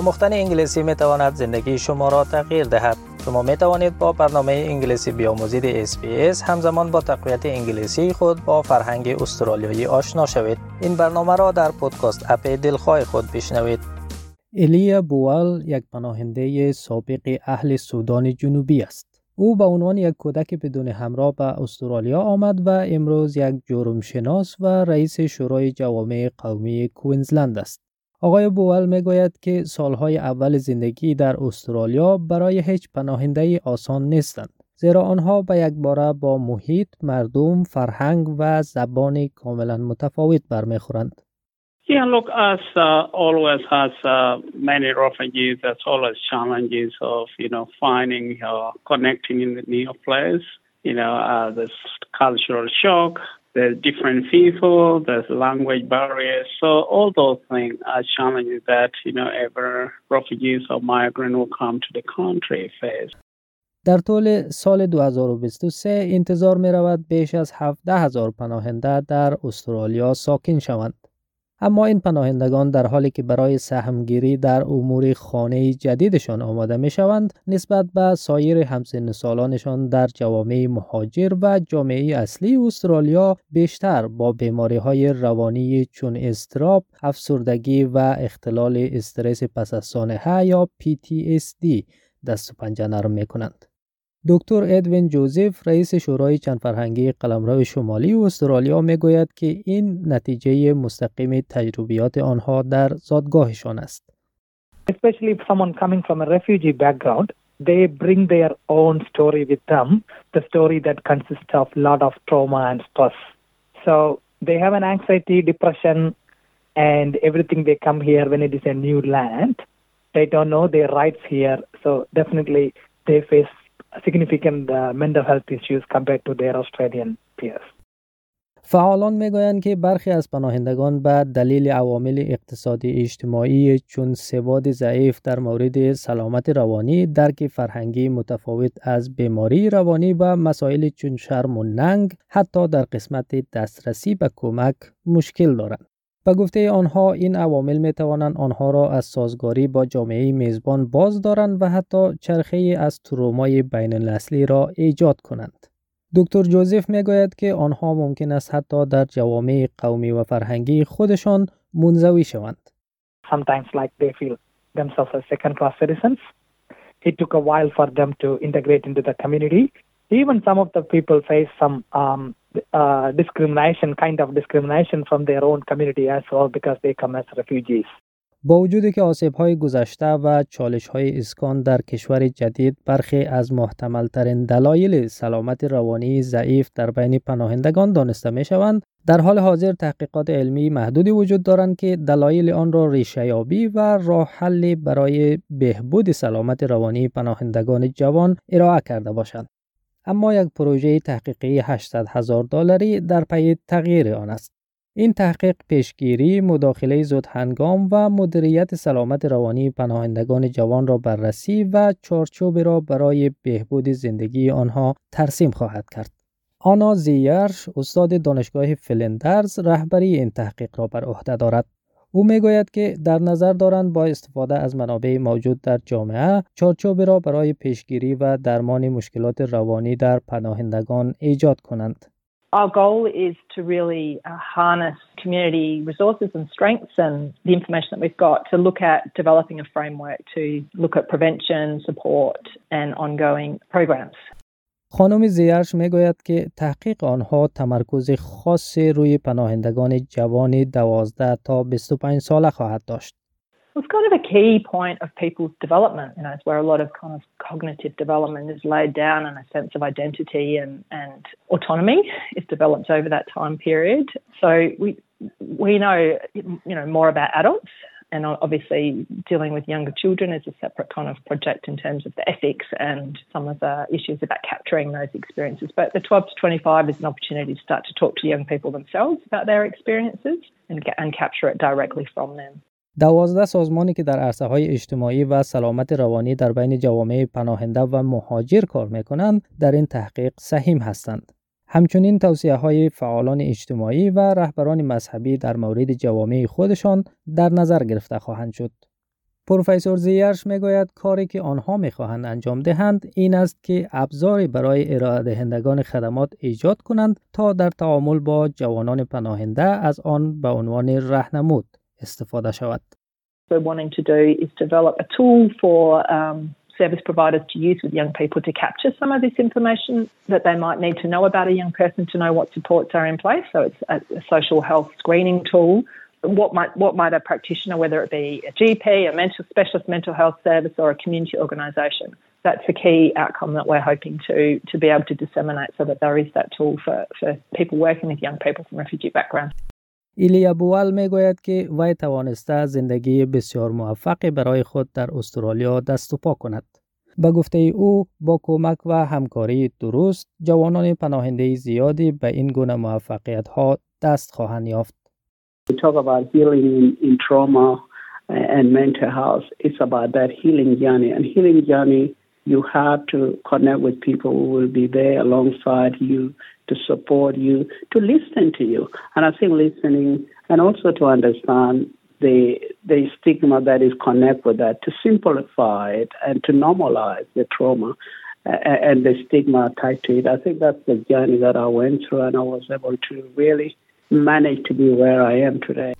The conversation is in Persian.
آموختن انگلیسی می تواند زندگی شما را تغییر دهد. شما می توانید با برنامه انگلیسی بیاموزید SBS همزمان با تقویت انگلیسی خود با فرهنگ استرالیایی آشنا شوید. این برنامه را در پودکاست اپ دلخواه خود بشنوید. الیا بوال یک پناهنده سابق اهل سودان جنوبی است. او به عنوان یک کودک بدون همراه به استرالیا آمد و امروز یک جرمشناس و رئیس شورای جوامع قومی کوینزلند است. آقای بوال می گوید که سالهای اول زندگی در استرالیا برای هیچ پناهنده آسان نیستند. زیرا آنها به یک باره با محیط، مردم، فرهنگ و زبان کاملا متفاوت برمیخورند. Yeah, look, us uh, always has uh, many refugees. There's always challenges of you know finding uh, connecting in the new place. You know, uh, there's cultural shock. There's different people. There's language barriers. So all those things are challenges that you know every refugees or migrant will come to the country face. در طول سال 2023 انتظار می رود بیش از 17 هزار پناهنده در استرالیا ساکن شوند. اما این پناهندگان در حالی که برای سهمگیری در امور خانه جدیدشان آماده می شوند نسبت به سایر همسن سالانشان در جوامع مهاجر و جامعه اصلی استرالیا بیشتر با بیماری های روانی چون استراب، افسردگی و اختلال استرس پس از سانحه یا PTSD دست و پنجه نرم می کنند. دکتر ادوین جوزف رئیس شورای چند فرهنگی قلمرو شمالی استرالیا می‌گوید که این نتیجه مستقیم تجربیات آنها در زادگاهشان است. Especially if someone coming from a refugee background, they bring their own story with them, the story that consists of lot of trauma and stress. So they have an anxiety, depression, and everything they come here when it is a new land. They don't know their rights here, so definitely they face significant uh, mental health issues compared to their Australian peers. فعالان می‌گویند که برخی از پناهندگان به دلیل عوامل اقتصادی اجتماعی چون سواد ضعیف در مورد سلامت روانی، درک فرهنگی متفاوت از بیماری روانی و مسائل چون شرم و ننگ حتی در قسمت دسترسی به کمک مشکل دارند. به گفته آنها این عوامل می توانند آنها را از سازگاری با جامعه میزبان باز دارند و حتی چرخه از ترومای بین النسلی را ایجاد کنند. دکتر جوزف می گوید که آنها ممکن است حتی در جوامع قومی و فرهنگی خودشان منزوی شوند. Sometimes like they feel themselves as second class citizens. It took a while for them to integrate into the community. Even some of the people face some um, uh, discrimination, kind of discrimination from their own community as well because they come as refugees. با وجودی که آسیب های گذشته و چالش های اسکان در کشور جدید برخی از محتمل ترین دلایل سلامت روانی ضعیف در بین پناهندگان دانسته می شوند در حال حاضر تحقیقات علمی محدودی وجود دارند که دلایل آن را ریشه یابی و راه حل برای بهبود سلامت روانی پناهندگان جوان ارائه کرده باشند اما یک پروژه تحقیقی 800 هزار دلاری در پی تغییر آن است. این تحقیق پیشگیری، مداخله زود هنگام و مدیریت سلامت روانی پناهندگان جوان را بررسی و چارچوب را برای بهبود زندگی آنها ترسیم خواهد کرد. آنا زیرش استاد دانشگاه فلندرز رهبری این تحقیق را بر عهده دارد. او می‌گوید که در نظر دارند با استفاده از منابع موجود در جامعه چارچوب را برای پیشگیری و درمان مشکلات روانی در پناهندگان ایجاد کنند. Our goal is to really uh, harness community resources and strengths and the information that we've got to look at developing a framework to look at prevention, support and ongoing programs. خانم زیرش می‌گوید که تحقیق آنها تمرکز خاص روی پناهندگان جوان 12 تا 25 ساله خواهد داشت. It's kind of a key point of people's development. You know, it's where a lot of kind of cognitive development is laid down and a sense of identity and, and autonomy is developed over that time period. So we we know you know more about adults and obviously dealing with younger children is a separate kind of project in terms of the ethics and some of the issues about capturing those experiences. But the 12 to 25 is an opportunity to start to talk to young people themselves about their experiences and, and capture it directly from them. دوازده سازمانی که در عرصه های اجتماعی و سلامت روانی در بین جوامع پناهنده و مهاجر کار می کنند در این تحقیق سهیم هستند. همچنین توصیه های فعالان اجتماعی و رهبران مذهبی در مورد جوامع خودشان در نظر گرفته خواهند شد. پروفسور زیرش می‌گوید کاری که آنها می‌خواهند انجام دهند این است که ابزاری برای ارائه دهندگان خدمات ایجاد کنند تا در تعامل با جوانان پناهنده از آن به عنوان رهنمود استفاده شود. Wanting to do is develop a tool for um, service providers to use with young people to capture some of this information that they might need to know about a young person to know what supports are in place. So it's a, a social health screening tool what might what might a practitioner, whether it be a GP, a mental specialist mental health service, or a community organisation, that's the key outcome that we're hoping to to be able to disseminate, so that there is that tool for for people working with young people from refugee backgrounds. ایلیا بوال می گوید که وی توانسته زندگی بسیار موفقی برای خود در استرالیا دست و پا کند. به گفته او با کمک و همکاری درست جوانان پناهنده زیادی به این گونه موفقیت ها دست خواهند یافت. We talk about healing in, trauma and mental health. It's about that healing journey. And healing journey, you have to connect with people who will be there alongside you to support you, to listen to you. And I think listening and also to understand the the stigma that is connected with that, to simplify it and to normalize the trauma and the stigma tied to it. I think that's the journey that I went through, and I was able to really manage to be where I am today.